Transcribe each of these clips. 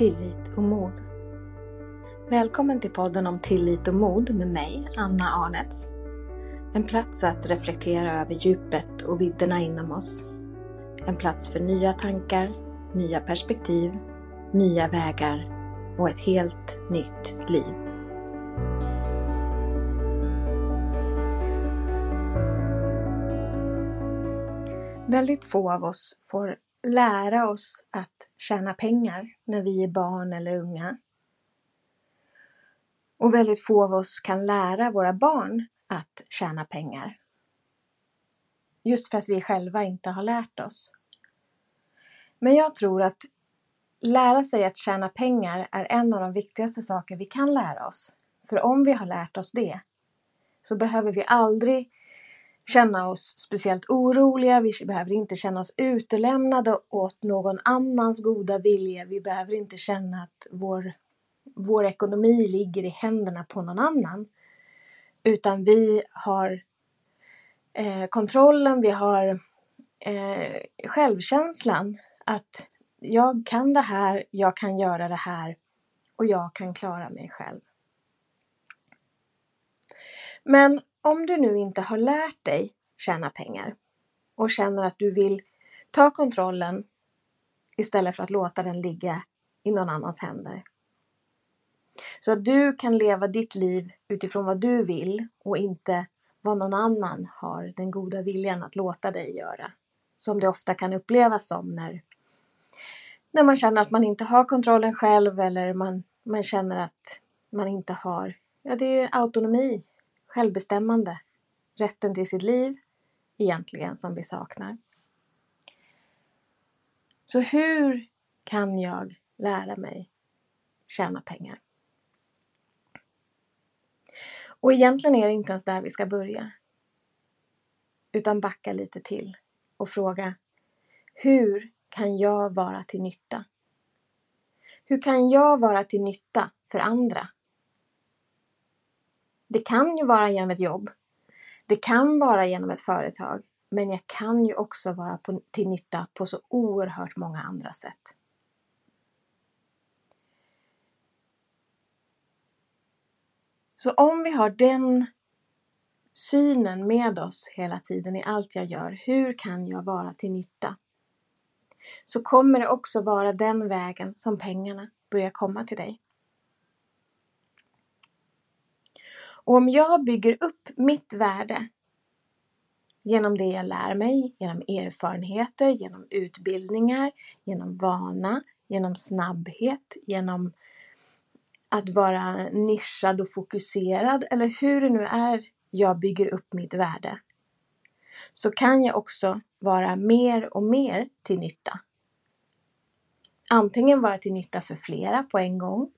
tillit och mod. Välkommen till podden om tillit och mod med mig, Anna Arnets. En plats att reflektera över djupet och vidderna inom oss. En plats för nya tankar, nya perspektiv, nya vägar och ett helt nytt liv. Väldigt få av oss får lära oss att tjäna pengar när vi är barn eller unga. Och väldigt få av oss kan lära våra barn att tjäna pengar. Just för att vi själva inte har lärt oss. Men jag tror att lära sig att tjäna pengar är en av de viktigaste saker vi kan lära oss. För om vi har lärt oss det så behöver vi aldrig känna oss speciellt oroliga, vi behöver inte känna oss utelämnade åt någon annans goda vilja, vi behöver inte känna att vår, vår ekonomi ligger i händerna på någon annan. Utan vi har eh, kontrollen, vi har eh, självkänslan att jag kan det här, jag kan göra det här och jag kan klara mig själv. Men om du nu inte har lärt dig tjäna pengar och känner att du vill ta kontrollen istället för att låta den ligga i någon annans händer. Så att du kan leva ditt liv utifrån vad du vill och inte vad någon annan har den goda viljan att låta dig göra. Som det ofta kan upplevas som när, när man känner att man inte har kontrollen själv eller man, man känner att man inte har, ja det är autonomi självbestämmande, rätten till sitt liv egentligen som vi saknar. Så hur kan jag lära mig tjäna pengar? Och egentligen är det inte ens där vi ska börja. Utan backa lite till och fråga Hur kan jag vara till nytta? Hur kan jag vara till nytta för andra? Det kan ju vara genom ett jobb. Det kan vara genom ett företag. Men jag kan ju också vara på, till nytta på så oerhört många andra sätt. Så om vi har den synen med oss hela tiden i allt jag gör, hur kan jag vara till nytta? Så kommer det också vara den vägen som pengarna börjar komma till dig. Och om jag bygger upp mitt värde genom det jag lär mig, genom erfarenheter, genom utbildningar, genom vana, genom snabbhet, genom att vara nischad och fokuserad eller hur det nu är jag bygger upp mitt värde så kan jag också vara mer och mer till nytta. Antingen vara till nytta för flera på en gång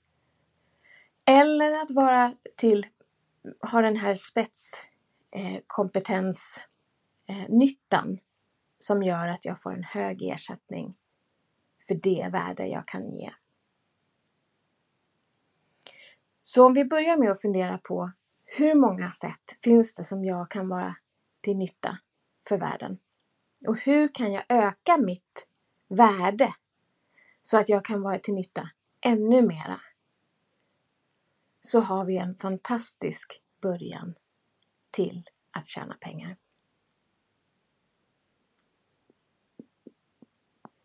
eller att vara till har den här spetskompetensnyttan eh, som gör att jag får en hög ersättning för det värde jag kan ge. Så om vi börjar med att fundera på hur många sätt finns det som jag kan vara till nytta för världen? Och hur kan jag öka mitt värde så att jag kan vara till nytta ännu mera så har vi en fantastisk början till att tjäna pengar.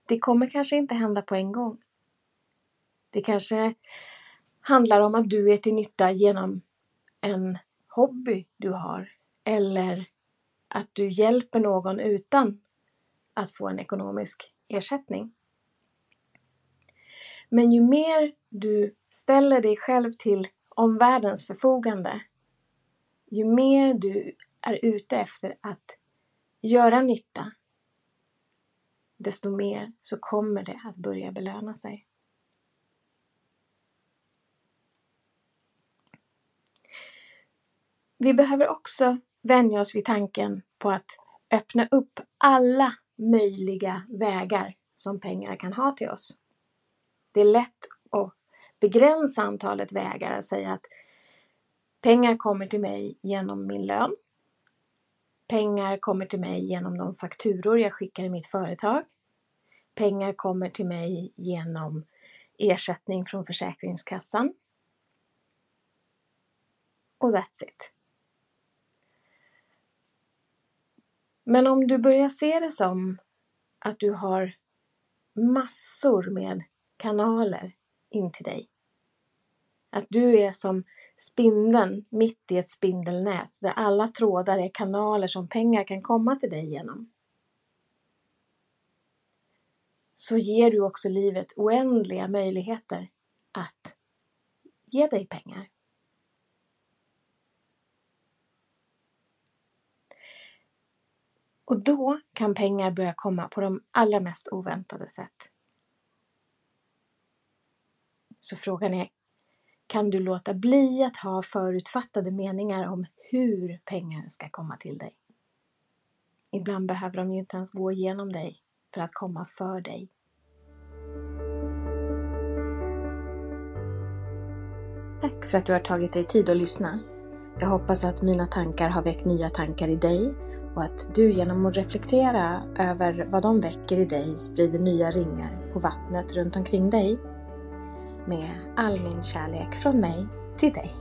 Det kommer kanske inte hända på en gång. Det kanske handlar om att du är till nytta genom en hobby du har eller att du hjälper någon utan att få en ekonomisk ersättning. Men ju mer du ställer dig själv till omvärldens förfogande, ju mer du är ute efter att göra nytta, desto mer så kommer det att börja belöna sig. Vi behöver också vänja oss vid tanken på att öppna upp alla möjliga vägar som pengar kan ha till oss. Det är lätt att begränsa antalet vägar och säga att pengar kommer till mig genom min lön. Pengar kommer till mig genom de fakturor jag skickar i mitt företag. Pengar kommer till mig genom ersättning från Försäkringskassan. Och that's it. Men om du börjar se det som att du har massor med kanaler in till dig. Att du är som spindeln mitt i ett spindelnät där alla trådar är kanaler som pengar kan komma till dig genom. Så ger du också livet oändliga möjligheter att ge dig pengar. Och då kan pengar börja komma på de allra mest oväntade sätt. Så frågan är, kan du låta bli att ha förutfattade meningar om hur pengar ska komma till dig? Ibland behöver de ju inte ens gå igenom dig för att komma för dig. Tack för att du har tagit dig tid att lyssna. Jag hoppas att mina tankar har väckt nya tankar i dig och att du genom att reflektera över vad de väcker i dig sprider nya ringar på vattnet runt omkring dig. Med all min kärlek från mig till dig.